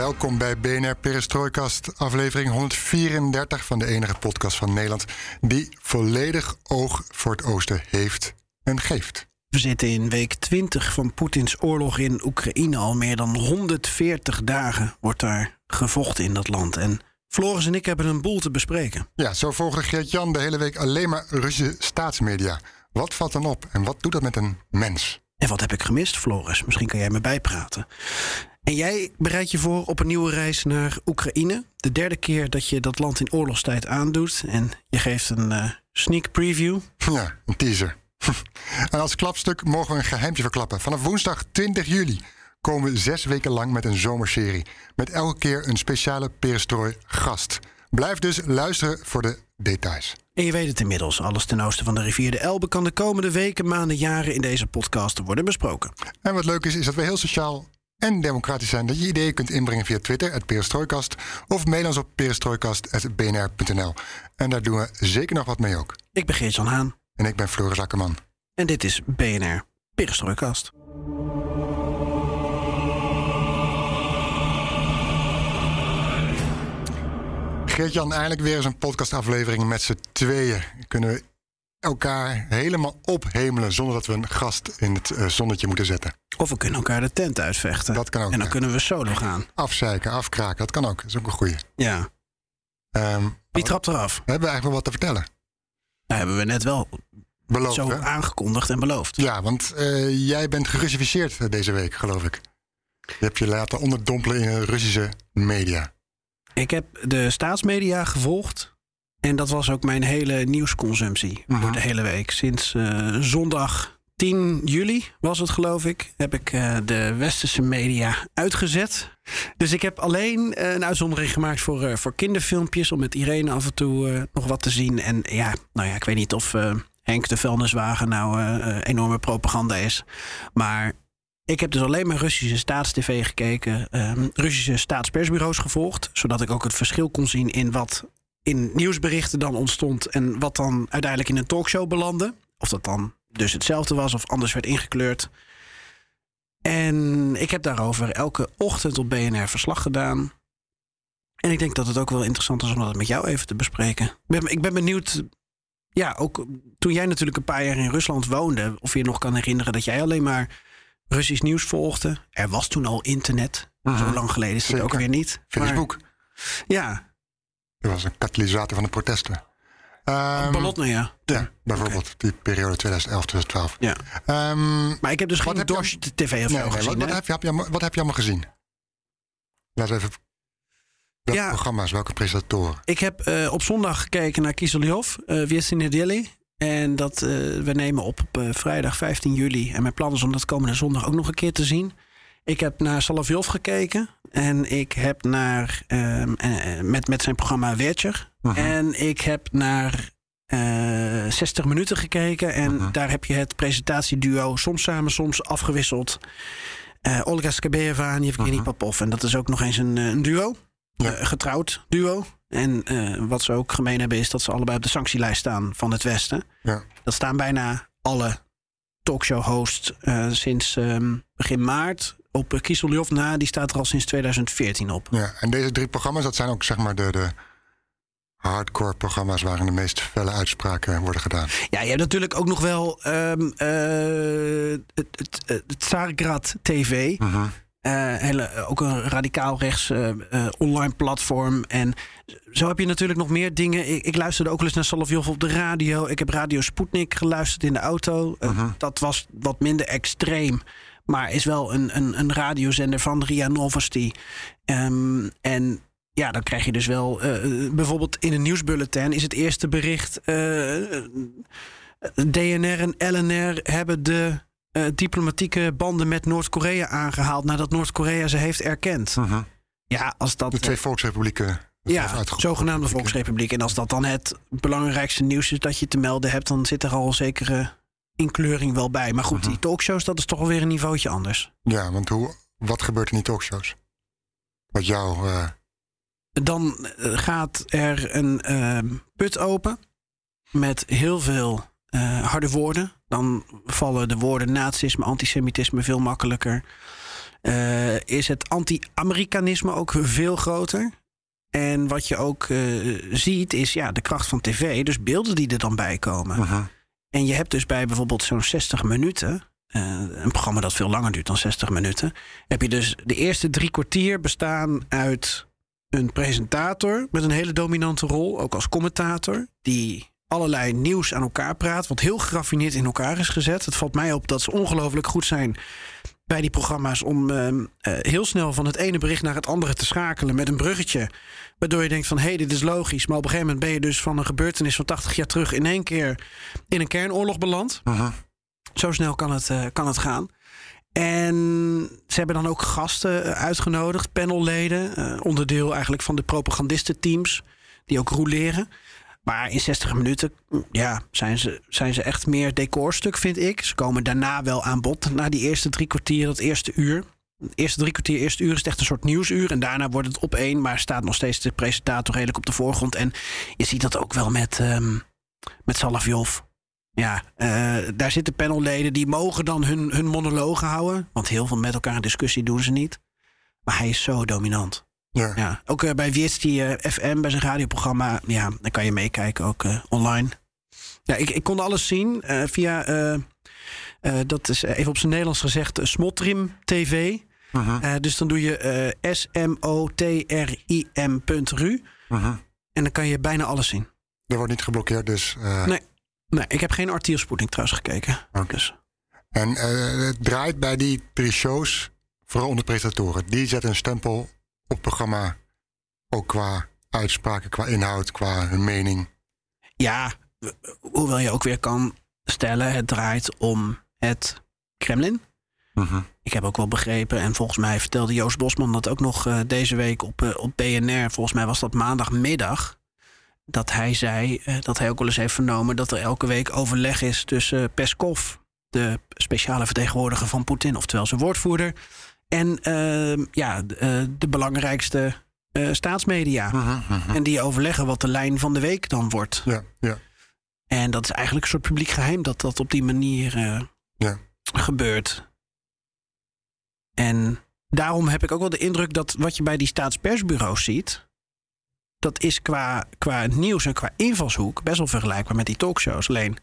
Welkom bij BNR Perestrooikast, aflevering 134 van de enige podcast van Nederland die volledig oog voor het oosten heeft en geeft. We zitten in week 20 van Poetins oorlog in Oekraïne. Al meer dan 140 dagen wordt daar gevochten in dat land. En Floris en ik hebben een boel te bespreken. Ja, zo volgde Geert-Jan de hele week alleen maar Russische staatsmedia. Wat valt dan op en wat doet dat met een mens? En wat heb ik gemist, Floris? Misschien kan jij me bijpraten. En jij bereidt je voor op een nieuwe reis naar Oekraïne. De derde keer dat je dat land in oorlogstijd aandoet. En je geeft een uh, sneak preview. Ja, een teaser. en als klapstuk mogen we een geheimtje verklappen. Vanaf woensdag 20 juli komen we zes weken lang met een zomerserie. Met elke keer een speciale perestrooi gast. Blijf dus luisteren voor de details. En je weet het inmiddels, alles ten oosten van de rivier de Elbe kan de komende weken, maanden, jaren in deze podcast worden besproken. En wat leuk is, is dat we heel sociaal en democratisch zijn. Dat je ideeën kunt inbrengen via Twitter, het Perestrooikast. Of mail ons op perestrooikast.bnr.nl. En daar doen we zeker nog wat mee ook. Ik ben Geert-Jan Haan. En ik ben Floris Akkerman. En dit is BNR Perestrooikast. Geert-Jan, eindelijk weer eens een podcastaflevering met z'n tweeën. Kunnen we elkaar helemaal ophemelen zonder dat we een gast in het uh, zonnetje moeten zetten. Of we kunnen elkaar de tent uitvechten. Dat kan ook. En dan ja. kunnen we solo gaan. Afzeiken, afkraken, dat kan ook. Dat is ook een goeie. Ja. Um, Wie trapt eraf? We hebben eigenlijk wel wat te vertellen. Dat hebben we net wel beloofd, zo hè? aangekondigd en beloofd. Ja, want uh, jij bent gerussificeerd deze week, geloof ik. Je hebt je laten onderdompelen in Russische media. Ik heb de staatsmedia gevolgd. En dat was ook mijn hele nieuwsconsumptie voor de hele week. Sinds uh, zondag 10 juli was het, geloof ik, heb ik uh, de westerse media uitgezet. Dus ik heb alleen uh, een uitzondering gemaakt voor, voor kinderfilmpjes. Om met Irene af en toe nog wat te zien. En ja, nou ja, ik weet niet of Henk de vuilniswagen nou enorme propaganda is. Maar ik heb dus alleen maar Russische staatstv gekeken. Russische staatspersbureaus gevolgd. Zodat ik ook het verschil kon zien in wat in nieuwsberichten dan ontstond en wat dan uiteindelijk in een talkshow belandde. Of dat dan dus hetzelfde was of anders werd ingekleurd. En ik heb daarover elke ochtend op BNR verslag gedaan. En ik denk dat het ook wel interessant is om dat met jou even te bespreken. Ik ben, ik ben benieuwd, ja, ook toen jij natuurlijk een paar jaar in Rusland woonde, of je je nog kan herinneren dat jij alleen maar Russisch nieuws volgde. Er was toen al internet. Uh -huh. Zo lang geleden is het ook weer niet. Facebook. Maar, ja, dat was een katalysator van de protesten. Um, Balotna, ja. Ja, bijvoorbeeld okay. die periode 2011, 2012. Ja. Um, maar ik heb dus geen Dorsch TV of nee, nee, gezien. Wat, wat, heb je, heb je, wat heb je allemaal gezien? Laten we even... Welke ja, programma's, welke presentatoren? Ik heb uh, op zondag gekeken naar Kiselyov, uh, Wiesny Deli. En dat, uh, we nemen op op vrijdag 15 juli. En mijn plan is om dat komende zondag ook nog een keer te zien. Ik heb naar Salavjov gekeken. En ik heb naar. Um, uh, met, met zijn programma Wertjer. Mhm. -huh. En ik heb naar. Uh, 60 minuten gekeken. En Mhm. -huh. daar heb je het presentatieduo. Soms samen, soms afgewisseld. Uh, Olga Skabeeva en Yevgeny Mhm. Popov. En dat is ook nog eens een, een duo. Ja. Getrouwd duo. En uh, wat ze ook gemeen hebben is dat ze allebei op de sanctielijst staan van het Westen. Ja. Dat staan bijna alle talkshow-hosts uh, sinds um, begin maart. Op Kiselyov na, die staat er al sinds 2014 op. Ja, en deze drie programma's, dat zijn ook zeg maar de, de hardcore programma's waarin de meest felle uitspraken worden gedaan. Ja, je hebt natuurlijk ook nog wel um, uh, het, het, het Tsargrad TV. Uh -huh. Uh, hele, ook een radicaal rechts online platform. En zo heb je natuurlijk nog meer dingen. Ik, ik luisterde ook wel eens naar Solovjov op de radio. Ik heb Radio Sputnik geluisterd in de auto. -huh. Dat was wat minder extreem. Maar is wel een, een, een radiozender van Ria Novosti. Um, en ja, dan krijg je dus wel... Uh, bijvoorbeeld in een nieuwsbulletin is het eerste bericht... Uh, DNR en LNR hebben de eh, diplomatieke banden met Noord-Korea aangehaald nadat Noord-Korea ze heeft erkend. Mhm. Ja, als dat. De twee volksrepublieken. Ja, zogenaamde Volksrepubliek. En als dat dan het belangrijkste nieuws is dat je te melden hebt, dan zit er al een zekere inkleuring wel bij. Maar goed, Mhm. die talkshows, dat is toch alweer een niveautje anders. Ja, want hoe, wat gebeurt er in die talkshows? Wat jou... eh, Dan eh, gaat er een ehm, put open met heel veel eh, harde woorden. Dan vallen de woorden nazisme, antisemitisme veel makkelijker. Is het anti-Amerikanisme ook veel groter? En wat je ook ziet is ja, de kracht van tv, dus beelden die er dan bij komen. mhm. En je hebt dus bij bijvoorbeeld zo'n 60 minuten, eh, een programma dat veel langer duurt dan 60 minuten, heb je dus de eerste drie kwartier bestaan uit een presentator met een hele dominante rol, ook als commentator, die allerlei nieuws aan elkaar praat, wat heel geraffineerd in elkaar is gezet. Het valt mij op dat ze ongelooflijk goed zijn bij die programma's om eh, eh, heel snel van het ene bericht naar het andere te schakelen met een bruggetje. Waardoor je denkt van hé, hey, dit is logisch. Maar op een gegeven moment ben je dus van een gebeurtenis van 80 jaar terug in één keer in een kernoorlog beland. Zo snel kan het, eh, kan het gaan. En ze hebben dan ook gasten eh, uitgenodigd, panelleden, onderdeel eigenlijk van de propagandistenteams, die ook roleren. Maar in 60 minuten ja, zijn, ze, zijn ze echt meer decorstuk, vind ik. Ze komen daarna wel aan bod, na die eerste drie kwartier, dat eerste uur. Het eerste drie kwartier, eerste uur is echt een soort nieuwsuur. En daarna wordt het op één, maar staat nog steeds de presentator redelijk op de voorgrond. En je ziet dat ook wel met, ehm met. Ja, eh, daar zitten panelleden die mogen dan hun, hun monologen houden. Want heel veel met elkaar discussie doen ze niet. Maar hij is zo dominant. Ja. Ja, ook eh, bij Wiertsti eh, FM, bij zijn radioprogramma. Ja, dan kan je meekijken, ook eh, online. Ja, ik, ik kon alles zien via, dat is even op zijn Nederlands gezegd, Smotrim TV. Mhm. Dus dan doe je S-M-O-T-R-I-M.ru. Mhm. En dan kan je bijna alles zien. Er wordt niet geblokkeerd, dus... Nee. Nee, ik heb geen artierspoeding trouwens gekeken. Dus, En het draait bij die drie shows vooral onder presentatoren. Die zetten een stempel op programma. Ook qua uitspraken, qua inhoud, qua hun mening. ja, hoewel je ook weer kan stellen, het draait om het Kremlin. Mhm. Ik heb ook wel begrepen, en volgens mij vertelde Joost Bosman dat ook nog eh, deze week op, eh, op BNR. Volgens mij was dat maandagmiddag. Dat hij zei, eh, dat hij ook wel eens heeft vernomen dat er elke week overleg is tussen Peskov, de speciale vertegenwoordiger van Poetin, oftewel zijn woordvoerder, en eh, ja, de, eh, de belangrijkste eh, staatsmedia. Mhm, mhm. En die overleggen wat de lijn van de week dan wordt. Ja, ja. En dat is eigenlijk een soort publiek geheim dat dat op die manier eh, Ja. gebeurt. En daarom heb ik ook wel de indruk dat wat je bij die staatspersbureaus ziet, dat is qua, qua nieuws en qua invalshoek best wel vergelijkbaar met die talkshows. Alleen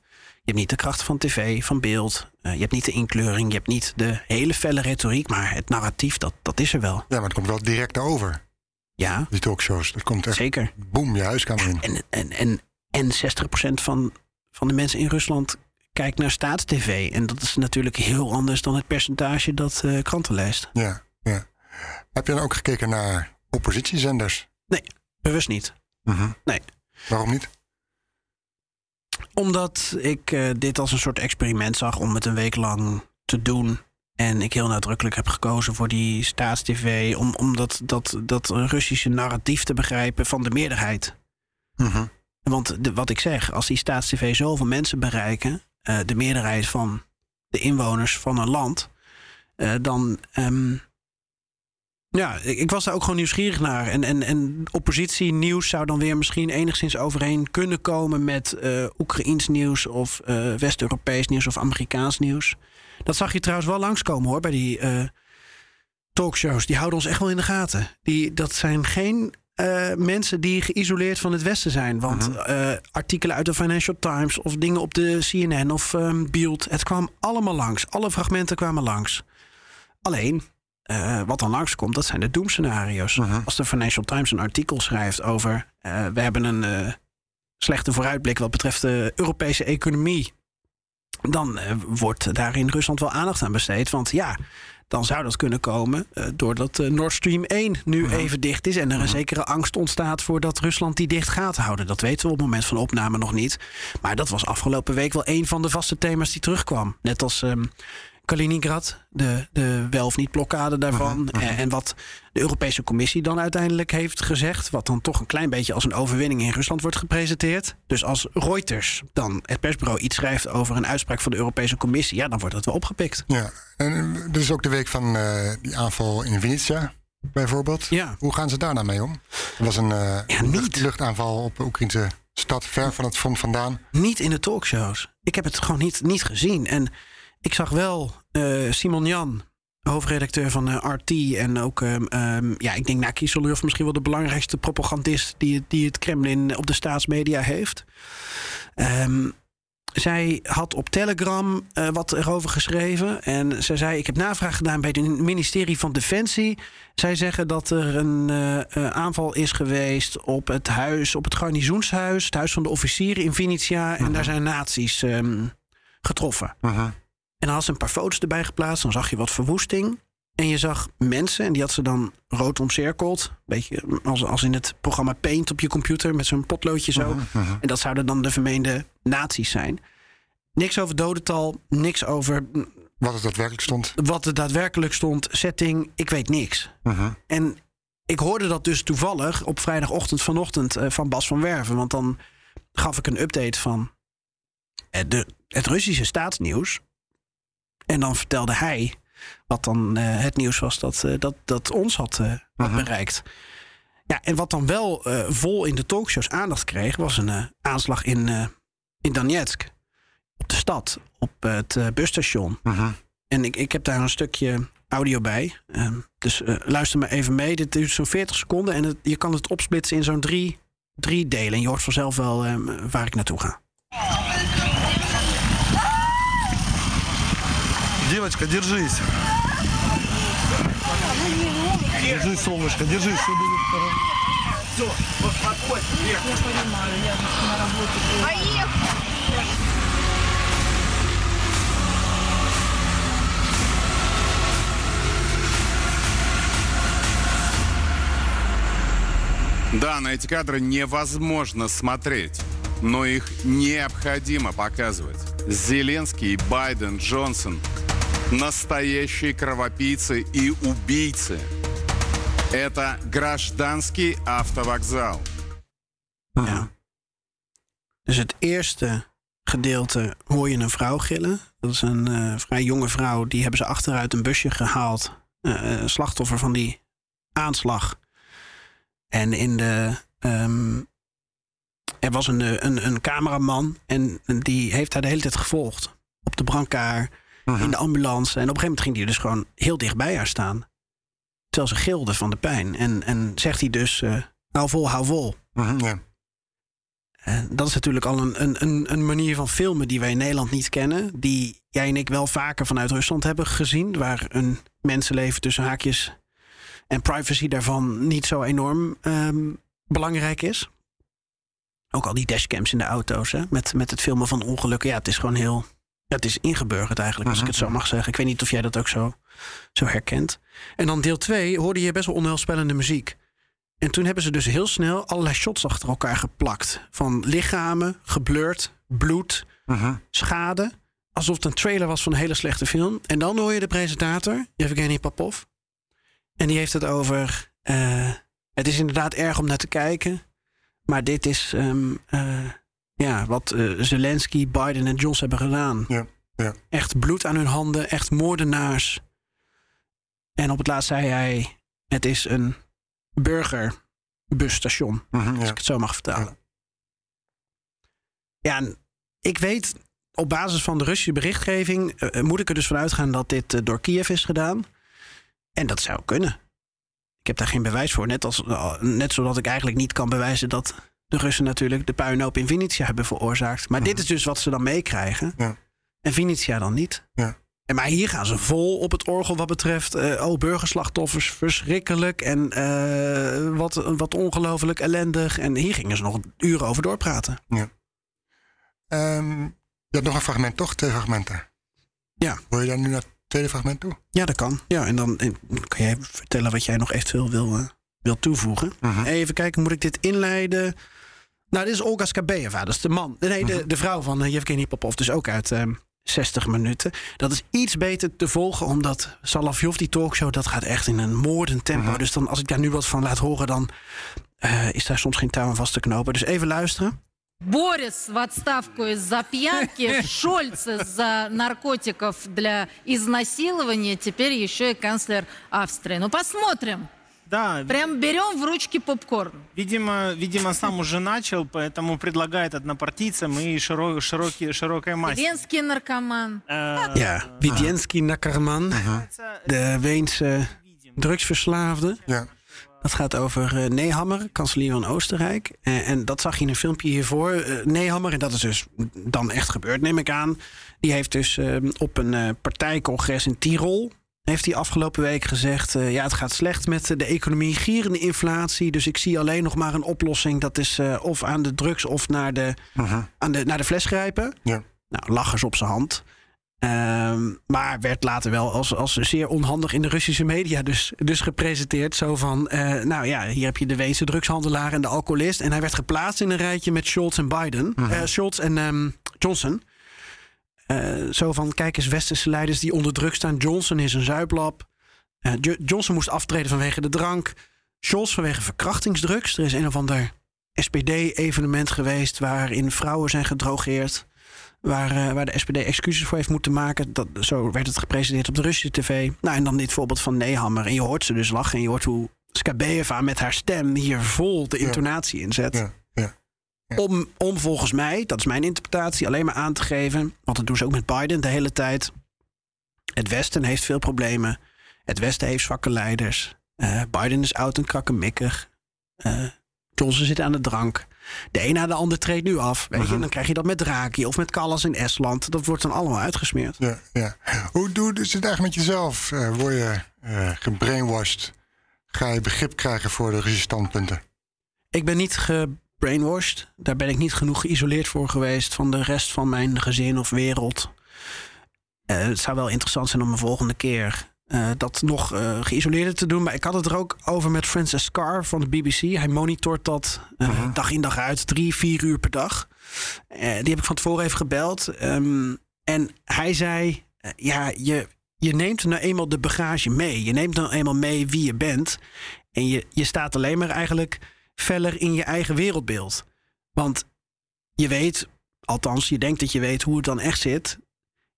hebt niet de kracht van tv, van beeld, eh, je hebt niet de inkleuring, je hebt niet de hele felle retoriek, maar het narratief, dat, dat is er wel. ja, maar het komt wel direct over, Ja, die talkshows. Dat komt echt zeker. boem je huiskamer in. En, en, en, en 60% van, van de mensen in Rusland kijkt naar staatstv. En dat is natuurlijk heel anders dan het percentage dat eh, kranten leest. Ja, ja. Heb je dan ook gekeken naar oppositiezenders? Bewust niet. Mhm. Nee. Waarom niet? Omdat ik eh, dit als een soort experiment zag om het een week lang te doen. En ik heel nadrukkelijk heb gekozen voor die staatstv. Om, om dat, dat, dat Russische narratief te begrijpen van de meerderheid. Mhm. Want de, wat ik zeg, als die staatstv zoveel mensen bereiken, eh, de meerderheid van de inwoners van een land, eh, dan. ehm, ja, ik, ik was daar ook gewoon nieuwsgierig naar. En, en, en oppositienieuws zou dan weer misschien enigszins overeen kunnen komen met eh Oekraïns nieuws of eh, West-Europees nieuws of Amerikaans nieuws. Dat zag je trouwens wel langskomen hoor, bij die eh, talkshows. Die houden ons echt wel in de gaten. Die, dat zijn geen mensen die geïsoleerd van het Westen zijn. Want eh, artikelen uit de Financial Times of dingen op de CNN of ehm Beeld. Het kwam allemaal langs. Alle fragmenten kwamen langs. Alleen, eh, wat dan langskomt, dat zijn de doemscenario's. Mhm. Als de Financial Times een artikel schrijft over... eh, we hebben een eh, slechte vooruitblik wat betreft de Europese economie... dan wordt daar in Rusland wel aandacht aan besteed. Want ja, dan zou dat kunnen komen doordat Nord Stream 1 nu even dicht is... en er een zekere angst ontstaat voordat Rusland die dicht gaat houden. Dat weten we op het moment van opname nog niet. Maar dat was afgelopen week wel een van de vaste thema's die terugkwam. Net als ehm, Kaliningrad, de, de wel of niet blokkade daarvan. Mhm, mhm. En, en wat de Europese Commissie dan uiteindelijk heeft gezegd, wat dan toch een klein beetje als een overwinning in Rusland wordt gepresenteerd. Dus als Reuters dan het persbureau iets schrijft over een uitspraak van de Europese Commissie, ja, dan wordt dat wel opgepikt. Ja, en eh, dit is ook de week van eh, die aanval in Venetia, bijvoorbeeld. Ja. Hoe gaan ze daar nou mee om? Er was een eh, Ja, niet. lucht- luchtaanval op de Oekraïnse stad, ver van het front vandaan. Niet in de talkshows. Ik heb het gewoon niet, niet gezien. En ik zag wel eh, Simon Jan, hoofdredacteur van eh, RT. En ook, ehm, ehm, ja, ik denk Solurf misschien wel de belangrijkste propagandist die, het- die het Kremlin op de staatsmedia heeft. Ehm, zij had op Telegram eh, wat erover geschreven. En zij zei: Ik heb navraag gedaan bij het ministerie van Defensie. Zij zeggen dat er een aanval is geweest op het huis, op het garnizoenshuis, het huis van de officieren in Venetia. En daar zijn nazi's getroffen. Mhm. En dan had ze een paar foto's erbij geplaatst. Dan zag je wat verwoesting. En je zag mensen, en die had ze dan rood omcirkeld. Beetje als, als in het programma Paint op je computer met zo'n potloodje zo. mhm. En dat zouden dan de vermeende nazi's zijn. Niks over dodental, niks over Wat er daadwerkelijk stond. wat er daadwerkelijk stond, setting, ik weet niks. Mhm. En ik hoorde dat dus toevallig op vrijdagochtend vanochtend eh, van Bas van Werven. Want dan gaf ik een update van eh, de, het Russische staatsnieuws. En dan vertelde hij wat dan eh, het nieuws was dat, eh, dat, dat ons had, eh, had Mhm. bereikt. Ja, en wat dan wel vol in de talkshows aandacht kreeg, was een aanslag in, in Donetsk. Op de stad, op het busstation. Mhm. En ik, ik heb daar een stukje audio bij. Ehm, dus luister maar even mee. Dit duurt zo'n 40 seconden. En het- je kan het opsplitsen in zo'n drie, drie delen. En je hoort vanzelf wel ehm, waar ik naartoe ga. Девочка, держись. Держись, солнышко, держись, все будет хорошо. Да, на эти кадры невозможно смотреть, но их необходимо показывать. Зеленский, Байден, Джонсон – настоящие кровопийцы и убийцы. Это гражданский автовокзал. Ja. Dus het eerste gedeelte hoor je een vrouw gillen. Dat is een eh, vrij jonge vrouw. Die hebben ze achteruit een busje gehaald. Eh, eh, slachtoffer van die aanslag. En in de. ehm, er was een, eh, een, een cameraman. En die heeft haar de hele tijd gevolgd. Op de brancard, in de ambulance. En op een gegeven moment ging hij dus gewoon heel dicht bij haar staan. Terwijl ze gilde van de pijn. En, en zegt hij dus: eh, hou vol, hou vol. Mhm, ja. Eh, dat is natuurlijk al een, een, een, een manier van filmen die wij in Nederland niet kennen. Die jij en ik wel vaker vanuit Rusland hebben gezien. Waar een mensenleven tussen haakjes en privacy daarvan niet zo enorm ehm, belangrijk is. Ook al die dashcams in de auto's hè, met, met het filmen van ongelukken. Ja, het is gewoon heel. Het is ingeburgerd eigenlijk, als ik het zo mag zeggen. Ik weet niet of jij dat ook zo, zo herkent. En dan deel 2 hoorde je best wel onheilspellende muziek. En toen hebben ze dus heel snel allerlei shots achter elkaar geplakt. Van lichamen, geblurred, bloed, Mhm. schade. Alsof het een trailer was van een hele slechte film. En dan hoor je de presentator, Yevgeny Popov. En die heeft het over... eh, het is inderdaad erg om naar te kijken. Maar dit is ehm, eh, ja, wat eh, Zelensky, Biden en Johnson hebben gedaan. Ja, ja. Echt bloed aan hun handen, echt moordenaars. En op het laatst zei hij... Het is een burgerbusstation. Mhm, Als ja. ik het zo mag vertalen. Ja, en ik weet op basis van de Russische berichtgeving... eh, moet ik er dus vanuit gaan dat dit eh, door Kiev is gedaan. En dat zou kunnen. Ik heb daar geen bewijs voor. Net, als, eh, net zodat ik eigenlijk niet kan bewijzen dat de Russen natuurlijk de puinhoop in Venetia hebben veroorzaakt. Maar dit is dus wat ze dan meekrijgen. Ja. En Venetia dan niet. Ja. En maar hier gaan ze vol op het orgel wat betreft. eh, oh, burgerslachtoffers, verschrikkelijk. En eh, wat, wat ongelooflijk ellendig. En hier gingen ze nog uren over doorpraten. Ehm, je hebt nog een fragment, toch? Twee fragmenten. Ja. Wil je daar nu naar het tweede fragment toe? Ja, dat kan. Ja, en dan en kan jij vertellen wat jij nog eventueel wil, eh, wil toevoegen. Mhm. Even kijken, moet ik dit inleiden? Nou, dit is Olga Skabeva, dat is de man. Nee, de, de vrouw van uh, Yevgeny Popov, dus ook uit uh, 60 minuten. Dat is iets beter te volgen, omdat Salavjov, die talkshow, dat gaat echt in een moordend tempo. Dus dan, als ik daar nu wat van laat horen, dan eh, is daar soms geen touw aan vast te knopen. Dus even luisteren. Борис в отставку из-за пьянки, Шольц из-за наркотиков для изнасилования, теперь еще и канцлер Австрии. Ну, посмотрим. Да, Прям берем в ручки попкорн. видимо, видимо, сам уже начал, поэтому предлагает однопартийцам и широ- широкий, широкой массе. Венский наркоман. Э, Ja, Widienski Nakkerman, это de Weense drugsverslaafde. Ja. Dat gaat over eh, Nehammer, kanselier van Oostenrijk. Eh, en dat zag je in een filmpje hiervoor. Eh Nehammer, en dat is dus dan echt gebeurd, neem ik aan. Die heeft dus eh, op een eh, partijcongres in Tirol... heeft hij afgelopen week gezegd... eh, ja, het gaat slecht met de economie, gierende inflatie... dus ik zie alleen nog maar een oplossing. Dat is eh, of aan de drugs of naar de, aan de, naar de fles grijpen. Ja. Nou, lachers op zijn hand. Ehm, maar werd later wel als, als zeer onhandig in de Russische media dus, dus gepresenteerd. Zo van, eh, nou ja, hier heb je de Weense drugshandelaar en de alcoholist. En hij werd geplaatst in een rijtje met Scholz en Biden. Eh, Scholz en ehm, Johnson. Eh, zo van, kijk eens, westerse leiders die onder druk staan. Johnson is een zuiplap. Eh, Jo- Johnson moest aftreden vanwege de drank. Scholz vanwege verkrachtingsdrugs. Er is een of ander SPD-evenement geweest... waarin vrouwen zijn gedrogeerd waar, eh, waar de SPD excuses voor heeft moeten maken. Dat, zo werd het gepresenteerd op de Russische tv. Nou, en dan dit voorbeeld van Nehammer. En je hoort ze dus lachen. En je hoort hoe Skabeva met haar stem hier vol de intonatie inzet. Ja. Ja. Om, om volgens mij, dat is mijn interpretatie, alleen maar aan te geven. Want dat doen ze ook met Biden de hele tijd. Het Westen heeft veel problemen. Het Westen heeft zwakke leiders. Eh, Biden is oud en krakkemikkig. Eh Johnson zit aan de drank. De een na de ander treedt nu af. Weet je? Dan krijg je dat met Draghi of met Callas in Estland. Dat wordt dan allemaal uitgesmeerd. Ja, ja. Hoe doe je het eigenlijk met jezelf? Eh, word je gebrainwashed? Ga je begrip krijgen voor de standpunten? Ik ben niet gebrainwashed. Daar ben ik niet genoeg geïsoleerd voor geweest van de rest van mijn gezin of wereld. Eh, het zou wel interessant zijn om een volgende keer eh, dat nog eh, geïsoleerder te doen. Maar ik had het er ook over met Francis Carr van de BBC. Hij monitort dat eh, dag in dag uit, drie, vier uur per dag. Die heb ik van tevoren even gebeld. Ehm, en hij zei, ja, je, je neemt nou eenmaal de bagage mee. Je neemt nou eenmaal mee wie je bent. En je, je staat alleen maar eigenlijk feller in je eigen wereldbeeld. Want je weet, althans, je denkt dat je weet hoe het dan echt zit.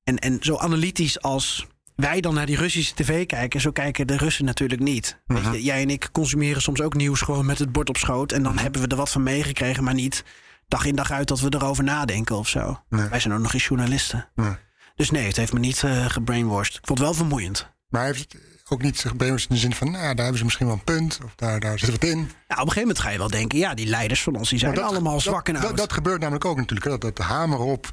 En, en zo analytisch als wij dan naar die Russische tv kijken, zo kijken de Russen natuurlijk niet. Weet je, jij en ik consumeren soms ook nieuws gewoon met het bord op schoot. En dan hebben we er wat van meegekregen, maar niet dag in dag uit dat we erover nadenken of zo. Wij zijn ook nog geen journalisten. Nee. Dus nee, het heeft me niet eh gebrainwashed. Ik vond het wel vermoeiend. Maar heeft het ook niet gebrainwashed in de zin van... nou, daar hebben ze misschien wel een punt. Of daar, daar zit wat in. Nou, op een gegeven moment ga je wel denken, ja, die leiders van ons die zijn dat- allemaal zwak en dat, oud. dat gebeurt namelijk ook natuurlijk. Dat, dat hameren op.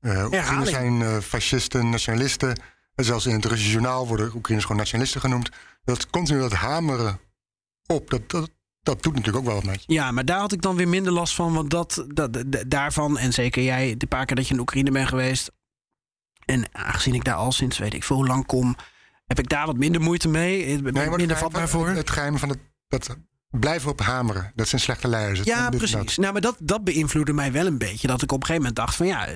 eh Oekraïners zijn eh, fascisten, nationalisten. En zelfs in het Russische journaal worden Oekraïners gewoon nationalisten genoemd. Dat continu dat hameren op, dat, dat, dat doet natuurlijk ook wel wat met je. Ja, maar daar had ik dan weer minder last van. Want dat, dat, daarvan, en zeker jij, de paar keer dat je in Oekraïne bent geweest. En aangezien ik daar al sinds weet ik veel hoe lang kom, heb ik daar wat minder moeite mee. Ben Nee, maar minder het vatbaar geheim, voor. Het, het geheim van het, dat blijven op hameren. Dat zijn slechte leiders. Het- ja, precies. dat. Nou, maar dat, dat beïnvloedde mij wel een beetje. Dat ik op een gegeven moment dacht van ja, eh,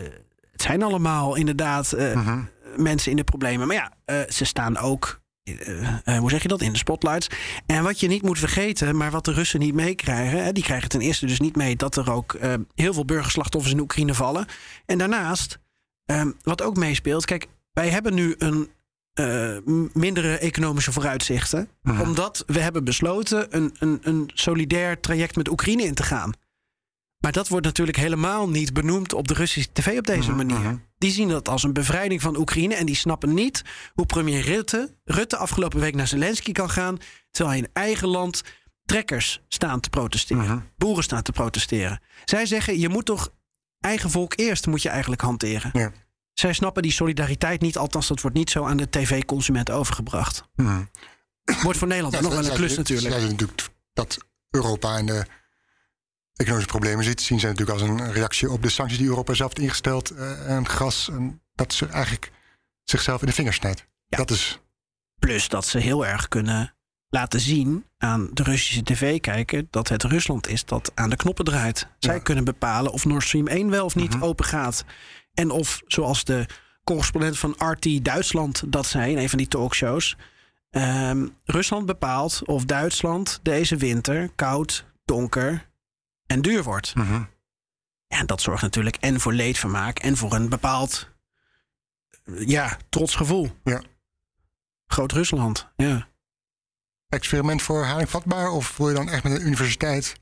het zijn allemaal inderdaad eh, Mhm. mensen in de problemen. Maar ja, eh, ze staan ook, eh, eh, hoe zeg je dat, in de spotlights. En wat je niet moet vergeten, maar wat de Russen niet meekrijgen... Die krijgen ten eerste dus niet mee dat er ook eh, heel veel burgerslachtoffers in Oekraïne vallen. En daarnaast, eh, wat ook meespeelt... Kijk, wij hebben nu een m- mindere economische vooruitzichten. Omdat we hebben besloten een, een, een solidair traject met Oekraïne in te gaan. Maar dat wordt natuurlijk helemaal niet benoemd op de Russische tv op deze manier. Die zien dat als een bevrijding van Oekraïne en die snappen niet hoe premier Rutte, Rutte afgelopen week naar Zelensky kan gaan, terwijl hij in eigen land trekkers staan te protesteren, boeren staan te protesteren. Zij zeggen je moet toch eigen volk eerst moet je eigenlijk hanteren. Ja. Zij snappen die solidariteit niet, althans dat wordt niet zo aan de tv-consument overgebracht. Mhm. Wordt voor Nederland Ja, nog wel een klus natuurlijk. zij zien natuurlijk dat Europa en de economische problemen ziet. Zien zij natuurlijk als een reactie op de sancties die Europa zelf heeft ingesteld. eh, en gas. En dat ze eigenlijk zichzelf in de vingers snijdt. Ja. Dat is. Plus dat ze heel erg kunnen laten zien aan de Russische tv kijken dat het Rusland is dat aan de knoppen draait. Zij Ja. kunnen bepalen of Nord Stream 1 wel of niet Mhm. open gaat. En of, zoals de correspondent van RT Duitsland dat zei in een van die talkshows. Ehm, Rusland bepaalt of Duitsland deze winter koud, donker en duur wordt. Ja, en dat zorgt natuurlijk en voor leedvermaak en voor een bepaald eh, ja, trots gevoel. Ja. Groot Rusland, ja. Experiment voor haring vatbaar? Of wil je dan echt met een universiteit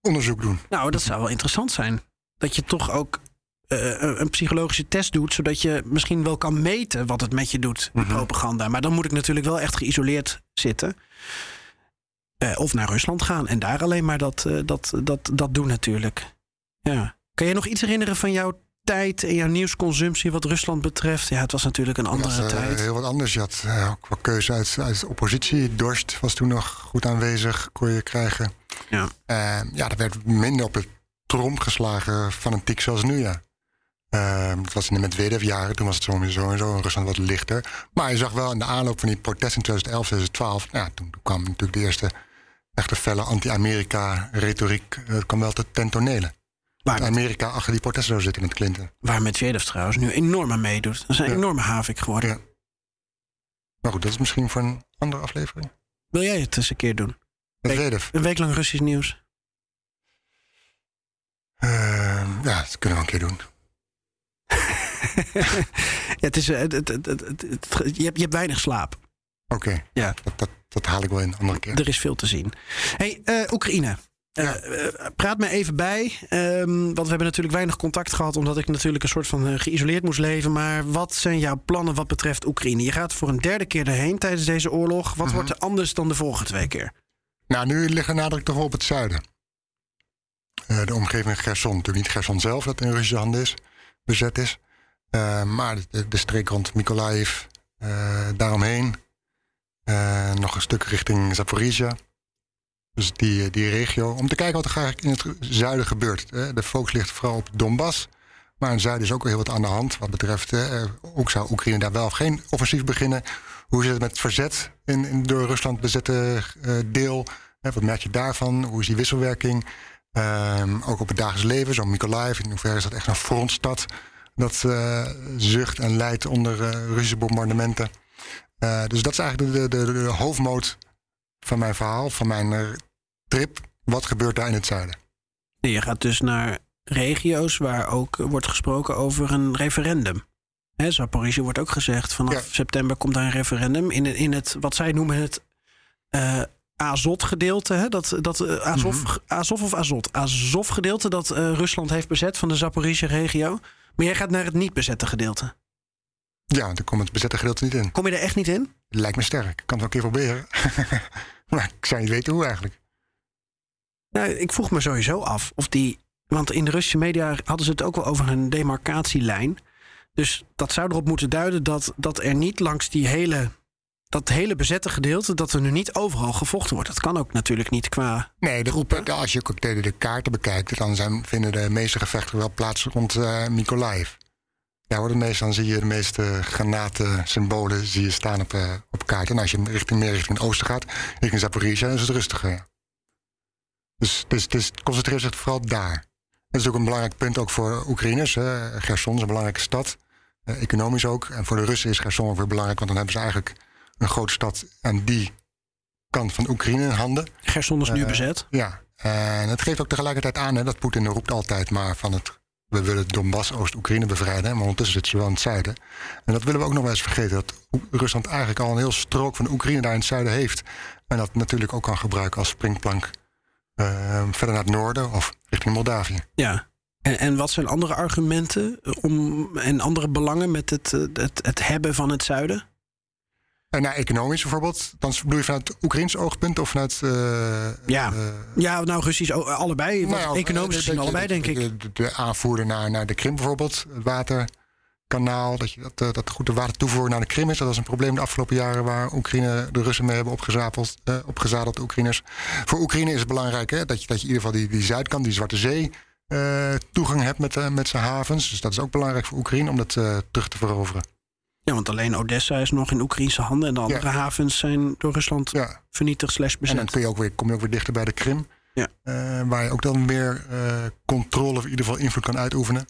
onderzoek doen? Nou, dat zou wel interessant zijn. Dat je toch ook een een psychologische test doet, zodat je misschien wel kan meten wat het met je doet, die Mhm. propaganda. Maar dan moet ik natuurlijk wel echt geïsoleerd zitten. Eh, of naar Rusland gaan en daar alleen maar dat, eh, dat, dat, dat doen natuurlijk. Ja. Kan je nog iets herinneren van jouw tijd en jouw nieuwsconsumptie wat Rusland betreft? Ja, het was natuurlijk een andere was, eh, tijd. heel wat anders. Je had eh, ook wel keuze uit, uit de oppositie. Dorst was toen nog goed aanwezig, kon je krijgen. Ja. Eh, ja, er werd minder op de trom geslagen fanatiek zoals nu, ja. Eh, dat was in de Medvedev-jaren, toen was het sowieso en zo in Rusland wat lichter. Maar je zag wel in de aanloop van die protesten in 2011, 2012... Nou, toen kwam natuurlijk de eerste echte felle anti-Amerika-retoriek... eh, kwam wel tot ten tonele. Waar, Amerika achter die protesten zou zitten met Clinton. waar Medvedev trouwens nu enorm aan meedoet. Dat is een Ja. enorme havik geworden. Ja. Maar goed, dat is misschien voor een andere aflevering. Wil jij het eens een keer doen? Medvedev. Een week lang Russisch nieuws. Eh, ja, dat kunnen we een keer doen. Ja, het is, eh, het, het, je, hebt, je hebt weinig slaap. Oké, Ja. dat, dat, dat haal ik wel in een andere keer. Er is veel te zien. hey, eh, Oekraïne. Eh, praat me even bij. ehm, want we hebben natuurlijk weinig contact gehad. Omdat ik natuurlijk een soort van geïsoleerd moest leven. Maar wat zijn jouw plannen wat betreft Oekraïne? Je gaat voor een derde keer erheen tijdens deze oorlog. Wat wordt er anders dan de vorige twee keer? Nou, nu ligt de nadruk toch op het zuiden. De omgeving Gerson. Natuurlijk niet Gerson zelf, dat in Russische handen is, bezet is. Eh, maar de, streek rond Mykolaiv, eh, daaromheen. Eh, nog een stuk richting Zaporizhia. Dus die, die regio. Om te kijken wat er eigenlijk in het zuiden gebeurt. De focus ligt vooral op Donbass. Maar in het zuiden is ook heel wat aan de hand. Wat betreft, ook zou Oekraïne daar wel of geen offensief beginnen. Hoe zit het met het verzet in, in door Rusland bezette deel? Wat merk je daarvan? Hoe is die wisselwerking? Ehm, ook op het dagelijks leven, zo'n Mykolaiv. In hoeverre is dat echt een frontstad dat eh, zucht en lijdt onder eh, Russische bombardementen? Eh, dus dat is eigenlijk de, de, hoofdmoot van mijn verhaal, van mijn trip. Wat gebeurt daar in het zuiden? Je gaat dus naar regio's waar ook wordt gesproken over een referendum. Hè, Zaporizhia wordt ook gezegd, vanaf Ja. september komt daar een referendum. In, het- in het, wat zij noemen het eh Azot-gedeelte. Hè? Dat, dat, Azov, Mhm. Azov of Azot? Azov-gedeelte dat Rusland heeft bezet van de Zaporizhia-regio. Maar jij gaat naar het niet bezette gedeelte. Ja, er komt het bezette gedeelte niet in. Kom je er echt niet in? Lijkt me sterk. Ik kan het wel een keer proberen. maar ik zou niet weten hoe eigenlijk. Nou, ik vroeg me sowieso af of die. Want in de Russische media hadden ze het ook wel over een demarcatielijn. Dus dat zou erop moeten duiden dat, dat er niet langs die hele. Dat hele bezette gedeelte, dat er nu niet overal gevochten wordt. Dat kan ook natuurlijk niet qua. Nee, de, Troepen? de- als je ook de, de kaarten bekijkt, dan zijn, vinden de meeste gevechten wel plaats rond eh Mykolaiv. Daar worden meestal dan zie je de meeste granaten, symbolen zie je staan op, eh, op kaarten. En als je richting, meer richting het oosten gaat, richting Zaporizhia, is het rustiger. ja. Dus, dus, dus het concentreert zich vooral daar. Dat is ook een belangrijk punt ook voor Oekraïners. Hè. Gerson is een belangrijke stad, eh, economisch ook. En voor de Russen is Gerson ook weer belangrijk, want dan hebben ze eigenlijk een grote stad aan die kant van Oekraïne in handen. Gerson is nu Eh, bezet. Ja, en het geeft ook tegelijkertijd aan hè, dat Poetin roept altijd maar van het. We willen Donbass, Oost-Oekraïne bevrijden. Maar ondertussen zitten ze wel in het zuiden. En dat willen we ook nog wel eens vergeten. Dat Rusland eigenlijk al een heel strook van Oekraïne daar in het zuiden heeft. En dat natuurlijk ook kan gebruiken als springplank. eh, verder naar het noorden of richting Moldavië. Ja. En, en wat zijn andere argumenten om, en andere belangen met het, eh, het, het hebben van het zuiden? En naar economisch bijvoorbeeld. Dan bedoel je vanuit Oekraïns oogpunt of vanuit. eh, Ja. eh, Ja, nou, Russisch allebei. Nou ja, economisch eh, gezien allebei, denk de, ik. De, de aanvoerder naar, naar de Krim bijvoorbeeld, het waterkanaal, dat, je, dat, eh, dat goed de watertoevoer naar de Krim is. Dat was een probleem de afgelopen jaren waar Oekraïne de Russen mee hebben opgezadeld, eh, opgezadeld de Oekraïners. Voor Oekraïne is het belangrijk hè, dat, je, dat je in ieder geval die, die zuidkant, die Zwarte Zee, eh, toegang hebt met, eh, met zijn havens. Dus dat is ook belangrijk voor Oekraïne om dat eh, terug te veroveren. Ja, want alleen Odessa is nog in Oekraïnse handen. En de andere Ja. havens zijn door Rusland Ja. vernietigd slash En dan bezet. kun je ook weer, kom je ook weer dichter bij de Krim. Ja. eh, waar je ook dan meer eh, controle of in ieder geval invloed kan uitoefenen.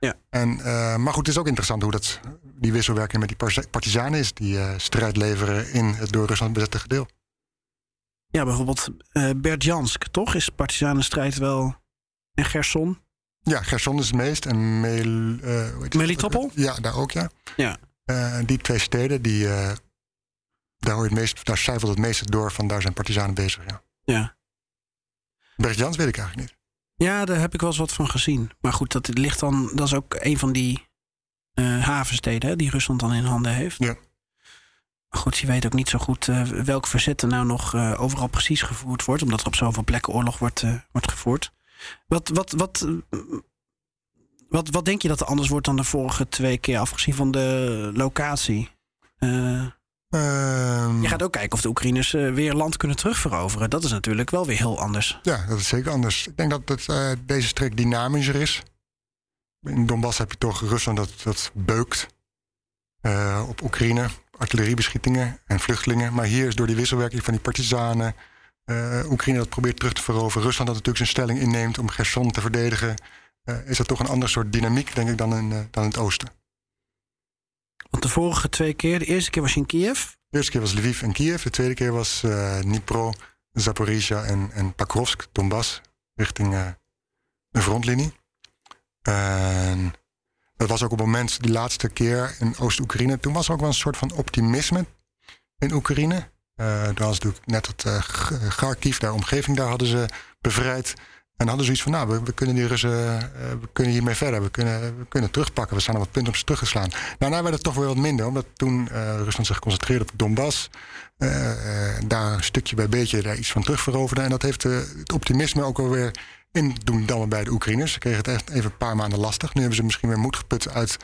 Ja. En, eh, maar goed, het is ook interessant hoe dat, die wisselwerking met die partizanen is... die strijd leveren in het door Rusland bezette gedeel. Ja, bijvoorbeeld Berdjansk, toch? Is partizanenstrijd wel... En Gerson? Ja, Gerson is het meest. En Mel? Melitopol? Ja, daar ook, ja. Ja. Eh, die twee steden, die, eh, daar, hoor je het meest, daar cijfert het meeste door van... daar zijn partizanen bezig, ja. Ja. Bergjans weet ik eigenlijk niet. Ja, daar heb ik wel eens wat van gezien. Maar goed, dat ligt dan. Dat is ook een van die eh, havensteden hè, die Rusland dan in handen heeft. Ja. Maar goed, je weet ook niet zo goed welk verzet er nou nog overal precies gevoerd wordt, omdat er op zoveel plekken oorlog wordt, wordt gevoerd. Wat, wat, wat, wat, wat denk je dat er anders wordt dan de vorige twee keer, afgezien van de locatie? Eh, Ehm, je gaat ook kijken of de Oekraïners eh, weer land kunnen terugveroveren. Dat is natuurlijk wel weer heel anders. Ja, dat is zeker anders. Ik denk dat het, eh, deze streek dynamischer is. In Donbass heb je toch Rusland dat, dat beukt eh, op Oekraïne. Artilleriebeschietingen en vluchtelingen. Maar hier is door die wisselwerking van die partizanen... eh, Oekraïne dat probeert terug te veroveren. Rusland dat natuurlijk zijn stelling inneemt om Gerson te verdedigen. Eh, is dat toch een ander soort dynamiek, denk ik, dan in, eh, dan in het oosten. Want de vorige twee keer, de eerste keer was je in Kiev. De eerste keer was Lviv en Kiev. De tweede keer was eh Dnipro, Zaporizhia en, en Pakrovsk, Donbass, richting de frontlinie. En dat was ook op het moment, die laatste keer in Oost-Oekraïne. Toen was er ook wel een soort van optimisme in Oekraïne. Eh toen was natuurlijk net het uh, Kharkiv, daar omgeving, daar hadden ze bevrijd. En hadden zoiets van, nou, we, we kunnen die Russen, eh, we kunnen hiermee verder. We kunnen, we kunnen terugpakken. We staan op het punt om ze terug te slaan. Daarna werd het toch weer wat minder, omdat toen eh, Rusland zich concentreerde op Donbass. eh, eh, daar een stukje bij beetje daar iets van terugveroverde. En dat heeft eh, het optimisme ook alweer in doen dammen bij de Oekraïners. Ze kregen het echt even een paar maanden lastig. Nu hebben ze misschien weer moed geput uit,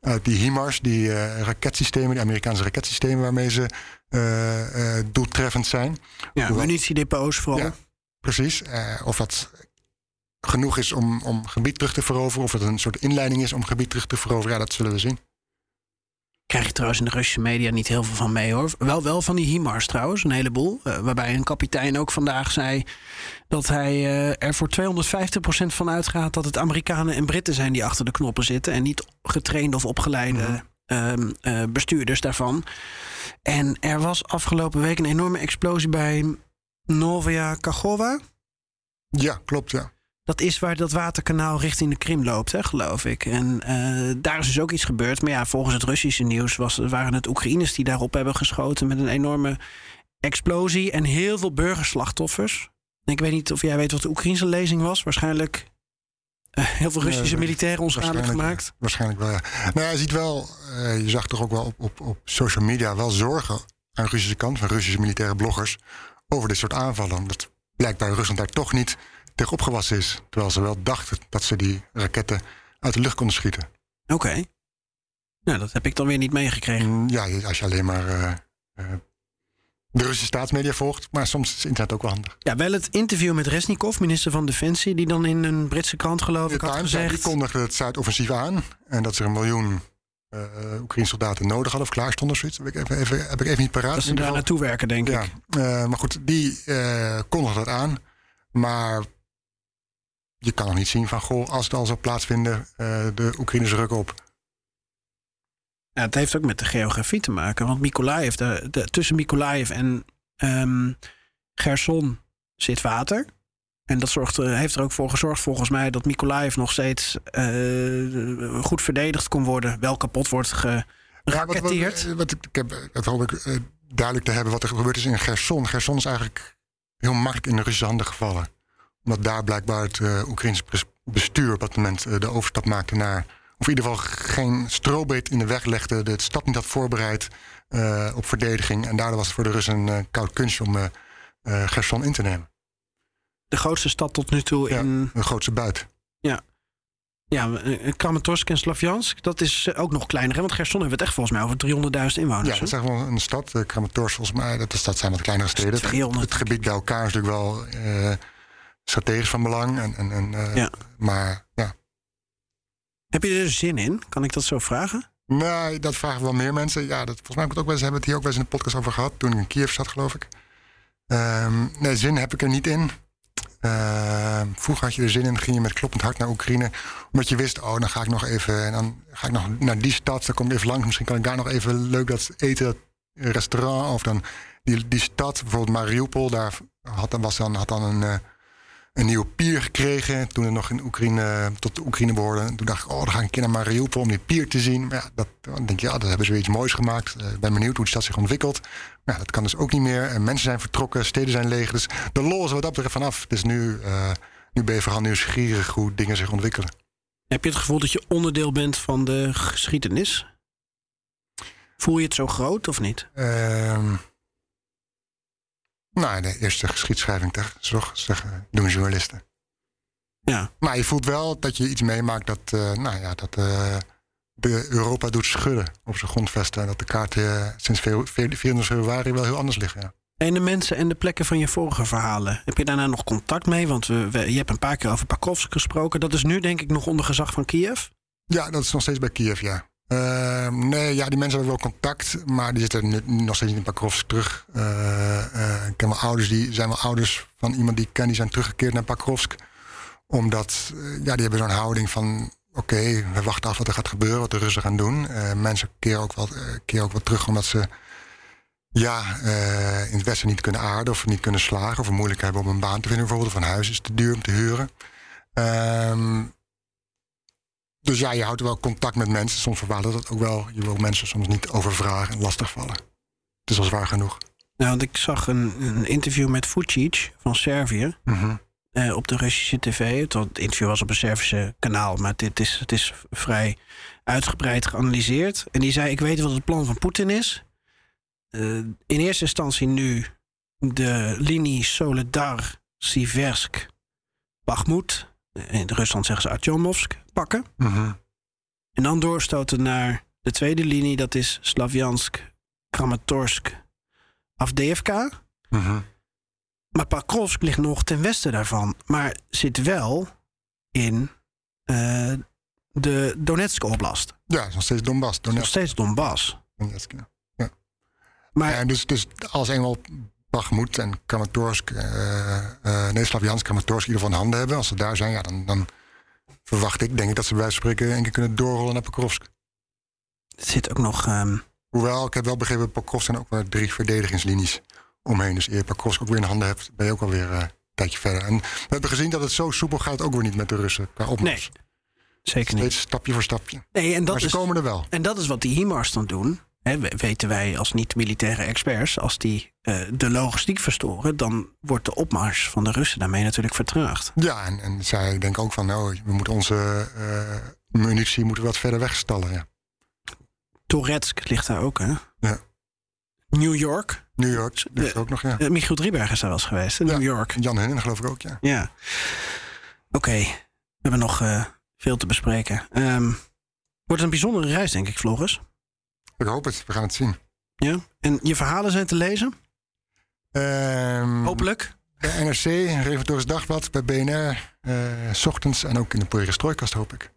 uit die HIMARS, die eh, raketsystemen, die Amerikaanse raketsystemen waarmee ze eh, eh, doeltreffend zijn. Ja, munitiedepots vooral. Ja, precies. Eh, of dat genoeg is om, om gebied terug te veroveren, of het een soort inleiding is om gebied terug te veroveren, ja, dat zullen we zien. Krijg je trouwens in de Russische media niet heel veel van mee hoor. Wel, wel van die HIMARS trouwens, een heleboel. Eh, waarbij een kapitein ook vandaag zei dat hij eh, er voor 250% van uitgaat dat het Amerikanen en Britten zijn die achter de knoppen zitten. En niet getrainde of opgeleide ehm, eh, bestuurders daarvan. En er was afgelopen week een enorme explosie bij Novaya Kachova. Ja, klopt, ja. Dat is waar dat waterkanaal richting de Krim loopt, hè, geloof ik. En eh, daar is dus ook iets gebeurd. Maar ja, volgens het Russische nieuws was, waren het Oekraïners die daarop hebben geschoten met een enorme explosie en heel veel burgerslachtoffers. En ik weet niet of jij weet wat de Oekraïnse lezing was. Waarschijnlijk eh, heel veel Russische militairen onschadelijk gemaakt. Waarschijnlijk wel, ja. Nou, je ziet wel, eh, je zag toch ook wel op, op, op social media wel zorgen aan de Russische kant, van Russische militaire bloggers, over dit soort aanvallen. Omdat blijkbaar Rusland daar toch niet tegen opgewassen is. Terwijl ze wel dachten dat ze die raketten uit de lucht konden schieten. Oké. Nou, dat heb ik dan weer niet meegekregen. Mm, Ja, als je alleen maar eh, eh, de Russische staatsmedia volgt. Maar soms is internet ook wel handig. Ja, wel het interview met Resnikov, minister van Defensie, die dan in een Britse krant, geloof De ik, had Times ja, die gezegd. kondigde het Zuidoffensief aan. En dat ze er een miljoen eh Oekraïnse soldaten nodig hadden of klaar stonden. of Zoiets. Heb ik even, even, heb ik even niet paraat. Dat ze daar naartoe werken, denk Ja, ik. maar goed, die kondigde dat aan. Maar je kan nog niet zien van, goh, als het al zou plaatsvinden, eh, de Oekraïners rukken op. Ja, het heeft ook met de geografie te maken. Want Mykolaiv, de, de, tussen Mykolaiv en ehm Gerson zit water. En dat zorgt, heeft er ook voor gezorgd, volgens mij, dat Mykolaiv nog steeds eh, goed verdedigd kon worden. Wel kapot wordt Ja, wat, wat, geraketteerd. wat ik, ik heb, dat hoop ik eh, duidelijk te hebben wat er gebeurd is in Gerson. Gerson is eigenlijk heel makkelijk in de Russische handen gevallen. Omdat daar blijkbaar het eh Oekraïnse pres- bestuur op dat moment eh, de overstap maakte naar... of in ieder geval geen strobeet in de weg legde, de stad niet had voorbereid eh, op verdediging. En daardoor was het voor de Russen een koud kunstje om Gerson in te nemen. De grootste stad tot nu toe Ja. in De grootste buit. ja, eh, Kramatorsk en Slavjansk. Dat is ook nog kleiner. Hè? Want Gerson hebben we het echt volgens mij over 300.000 inwoners. Ja, dat is echt wel een stad. Kramatorsk volgens mij, dat, is, dat zijn wat kleinere steden. Het, 300. het gebied bij elkaar is natuurlijk wel strategisch van belang. En, en, en, eh, Ja. Maar ja, Heb je er zin in? Kan ik dat zo vragen? nee, dat vragen wel meer mensen. Ja, dat, volgens mij heb ik het ook wel eens, hebben we het hier ook wel eens in de podcast over gehad. Toen ik in Kiev zat, geloof ik. Ehm, nee, zin heb ik er niet in. Eh, vroeger had je er zin in, ging je met kloppend hart naar Oekraïne. Omdat je wist, oh, dan ga ik nog even. En dan ga ik nog naar die stad, dan kom ik even langs. Misschien kan ik daar nog even leuk dat eten, dat restaurant. Of dan die, die stad, bijvoorbeeld Mariupol, daar had, dan was dan, had dan een, eh, een nieuwe pier gekregen. Toen het nog in Oekraïne, tot de Oekraïne behoorde. Toen dacht ik, oh, dan ga ik een keer naar Mariupol om die pier te zien. Maar ja, dat, dan denk je, ja, dat hebben ze weer iets moois gemaakt. Eh, Ik ben benieuwd hoe de stad zich ontwikkelt. Maar ja, dat kan dus ook niet meer. En mensen zijn vertrokken, steden zijn leeg. Dus de lol is er wat dat betreft vanaf. Dus nu, eh, nu ben je vooral nieuwsgierig hoe dingen zich ontwikkelen. Heb je het gevoel dat je onderdeel bent van de geschiedenis? Voel je het zo groot of niet? Ehm nou, de eerste geschiedschrijving toch, zeggen, doen journalisten. Ja. Maar je voelt wel dat je iets meemaakt dat, eh, nou ja, dat eh, de Europa doet schudden op zijn grondvesten. En dat de kaarten eh, sinds ve- ve- 24 februari wel heel anders liggen. Ja. En de mensen en de plekken van je vorige verhalen. Heb je daarna nog contact mee? Want we, we- je hebt een paar keer over Pakrovsk gesproken. Dat is nu denk ik nog onder gezag van Kiev. Ja, dat is nog steeds bij Kiev, ja. Ehm, nee, ja, die mensen hebben wel contact, maar die zitten nog steeds niet in Pakrovsk terug. Eh, eh, ik ken wel ouders, die zijn wel ouders van iemand die ik ken, die zijn teruggekeerd naar Pakrovsk. Omdat, eh, ja, die hebben zo'n houding van, oké, we wachten af wat er gaat gebeuren, wat de Russen gaan doen. Mensen keren ook, eh, keren ook wat terug omdat ze, ja, in het Westen niet kunnen aarden of niet kunnen slagen. Of moeilijk hebben om een baan te vinden bijvoorbeeld, of een huis is te duur om te huren. Ehm dus ja, je houdt wel contact met mensen. Soms verbaasd dat ook wel. Je wil mensen soms niet overvragen en lastigvallen. Het is al zwaar genoeg. Nou, want ik zag een, een interview met Vucic van Servië. Mhm. eh, op de Russische tv. Het, interview was op een Servische kanaal, maar dit is, het is vrij uitgebreid geanalyseerd. En die zei: Ik weet wat het plan van Poetin is. Eh, in eerste instantie nu de linie Soledar, Siversk, Bakhmut. In Rusland zeggen ze Artyomovsk pakken. Mhm. En dan doorstoten naar de tweede linie, dat is Slavjansk, Kramatorsk, Avdeevka. Mhm. Maar Pakrovsk ligt nog ten westen daarvan. Maar zit wel in eh, de Donetske oblast. Ja, nog steeds Donbass. Nog Donetsk, steeds Donbass. Donetsk, ja. ja. Maar En dus, dus als eenmaal Bakhmut en Kramatorsk, eh nee, Slavjansk, Kramatorsk in ieder geval in handen hebben, als ze daar zijn, ja, dan, dan verwacht ik, denk ik, dat ze bij wijze van spreken een keer kunnen doorrollen naar Pakrovsk. het zit ook nog. ehm, Hoewel, ik heb wel begrepen, Pakrovsk zijn ook maar drie verdedigingslinies omheen. Dus eer je Pakrovsk ook weer in handen hebt, ben je ook alweer eh een tijdje verder. En we hebben gezien dat het zo soepel gaat ook weer niet met de Russen qua opmars. nee, zeker niet. Steeds stapje voor stapje. Nee, en dat, maar ze is, komen er wel. en dat is wat die HIMARS dan doen. Hè, weten wij als niet-militaire experts. Als die eh, de logistiek verstoren, dan wordt de opmars van de Russen daarmee natuurlijk vertraagd. Ja, en, en zij denken ook van, nou, we moeten onze eh, munitie moeten wat verder wegstallen. Ja. Toretsk ligt daar ook, hè? Ja. New York. New York ligt er ook nog, ja. Eh, Michiel Drieberg is daar wel eens geweest. in Ja. New York. Jan Hennen geloof ik ook, ja. Ja. Oké, we hebben nog eh, veel te bespreken. Ehm, wordt een bijzondere reis, denk ik, Floris. Ik hoop het, we gaan het zien. Ja? En je verhalen zijn te lezen? Ehm, Hopelijk. Bij NRC, Reventorisch Dagblad, bij BNR, eh, s ochtends en ook in de Perestrooikast hoop ik.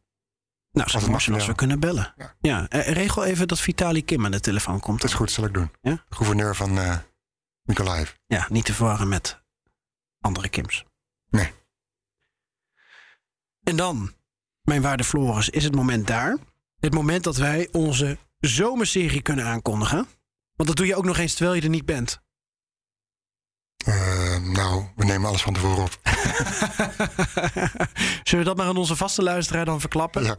Nou, zou Marcel als we kunnen bellen. Ja. Ja, eh, regel even dat Vitali Kim aan de telefoon komt. Dat is goed, zal ik doen. Ja? De gouverneur van Mykolaiv. Ja, niet te verwarren met andere Kims. Nee. En dan, mijn waarde Floris, is het moment daar. Het moment dat wij onze zomerserie kunnen aankondigen. Want dat doe je ook nog eens terwijl je er niet bent. Eh, nou, we nemen alles van tevoren op. Zullen we dat maar aan onze vaste luisteraar dan verklappen? Ja.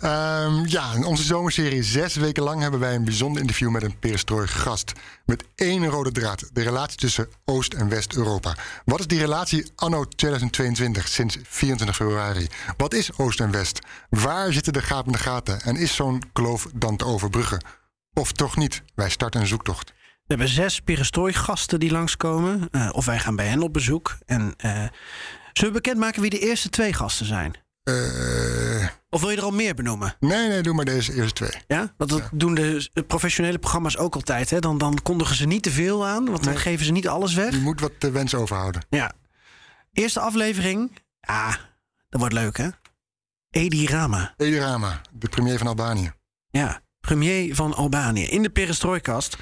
Ehm, ja, in onze zomerserie zes weken lang hebben wij een bijzonder interview met een perestrooi gast. Met één rode draad, de relatie tussen Oost- en West-Europa. Wat is die relatie anno 2022, sinds 24 februari? Wat is Oost en West? Waar zitten de gapende gaten? En is zo'n kloof dan te overbruggen? Of toch niet? Wij starten een zoektocht. We hebben zes perestrooi-gasten die langskomen. eh of wij gaan bij hen op bezoek. En eh, zullen we bekendmaken wie de eerste twee gasten zijn? Eh, Of wil je er al meer benoemen? nee, nee, doe maar deze eerste twee. Ja? Want dat doen de de professionele programma's ook altijd. Hè? Dan, dan kondigen ze niet te veel aan, want dan geven ze niet alles weg. Je moet wat de wens overhouden. Ja. Eerste aflevering. Ja, dat wordt leuk hè? Edi Rama. Edi Rama, de premier van Albanië. Ja, premier van Albanië. In de perestrooikast.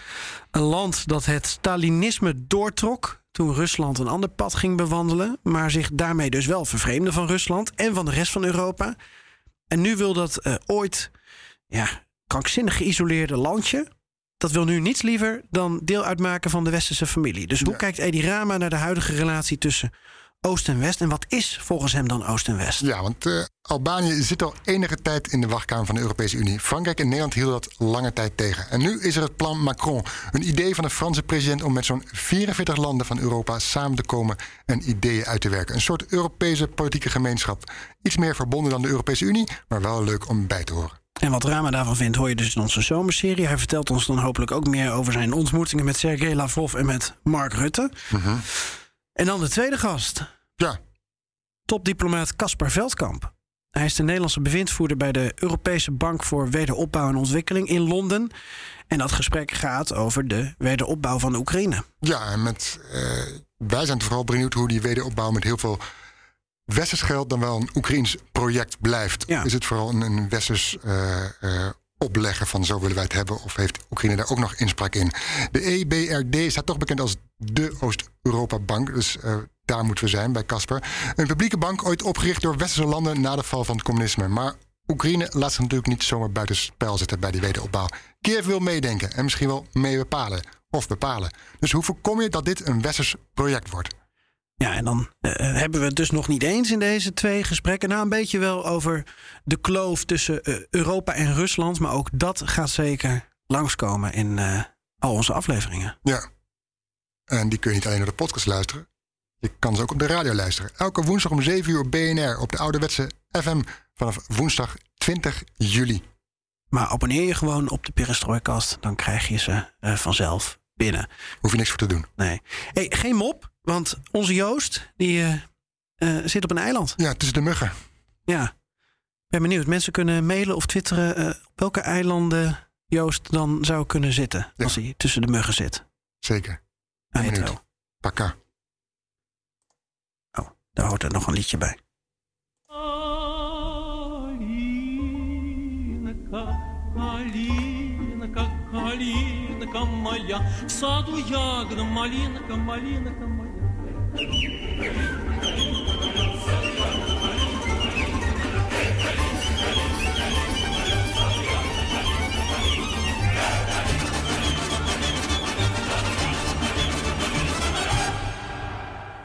Een land dat het Stalinisme doortrok toen Rusland een ander pad ging bewandelen, maar zich daarmee dus wel vervreemde van Rusland en van de rest van Europa. En nu wil dat eh, ooit ja, krankzinnig geïsoleerde landje. Dat wil nu niets liever dan deel uitmaken van de westerse familie. Dus hoe kijkt Edi Rama naar de huidige relatie tussen Oost en West? En wat is volgens hem dan Oost en West? Ja, want uh, Albanië zit al enige tijd in de wachtkamer van de Europese Unie. Frankrijk en Nederland hielden dat lange tijd tegen. En nu is er het plan Macron. Een idee van de Franse president om met zo'n 44 landen van Europa samen te komen en ideeën uit te werken. Een soort Europese politieke gemeenschap. Iets meer verbonden dan de Europese Unie, maar wel leuk om bij te horen. En wat Rama daarvan vindt, hoor je dus in onze zomerserie. Hij vertelt ons dan hopelijk ook meer over zijn ontmoetingen met Sergej Lavrov en met Mark Rutte. Mhm. En dan de tweede gast. Ja, Topdiplomaat Caspar Veldkamp. Hij is de Nederlandse bewindvoerder bij de Europese Bank voor Wederopbouw en Ontwikkeling in Londen. En dat gesprek gaat over de wederopbouw van de Oekraïne. ja en met, eh, wij zijn vooral benieuwd hoe die wederopbouw met heel veel westers geld dan wel een Oekraïns project blijft. Ja. Is het vooral een, een westers eh, eh, opleggen van zo willen wij het hebben? Of heeft Oekraïne daar ook nog inspraak in? De EBRD staat toch bekend als de Oost-Europa-bank. Dus eh, daar moeten we zijn bij Casper. Een publieke bank ooit opgericht door westerse landen na de val van het communisme. Maar Oekraïne laat zich natuurlijk niet zomaar buiten spel zetten bij die wederopbouw. Kiev wil meedenken en misschien wel mee bepalen. Of bepalen. Dus hoe voorkom je dat dit een westers project wordt? Ja, en dan eh, hebben we het dus nog niet eens in deze twee gesprekken. Nou, een beetje wel over de kloof tussen eh, Europa en Rusland. Maar ook dat gaat zeker langskomen in eh, al onze afleveringen. Ja. En die kun je niet alleen naar de podcast luisteren. Je kan ze ook op de radio luisteren. Elke woensdag om 7 uur op BNR op de ouderwetse FM vanaf woensdag 20 juli. Maar abonneer je gewoon op de Perestrooikast. Dan krijg je ze eh, vanzelf binnen. Hoef je niks voor te doen. Nee. Hey, geen mop, want onze Joost die, eh, eh, zit op een eiland. Ja, tussen de muggen. Ja. Ben benieuwd. Mensen kunnen mailen of twitteren op welke eilanden Joost dan zou kunnen zitten. Ja. Als hij tussen de muggen zit. Zeker. Wel. Paka. Oh, daar hoort er nog een liedje bij. Калинка моя, в саду ягода, малинка, малинка моя.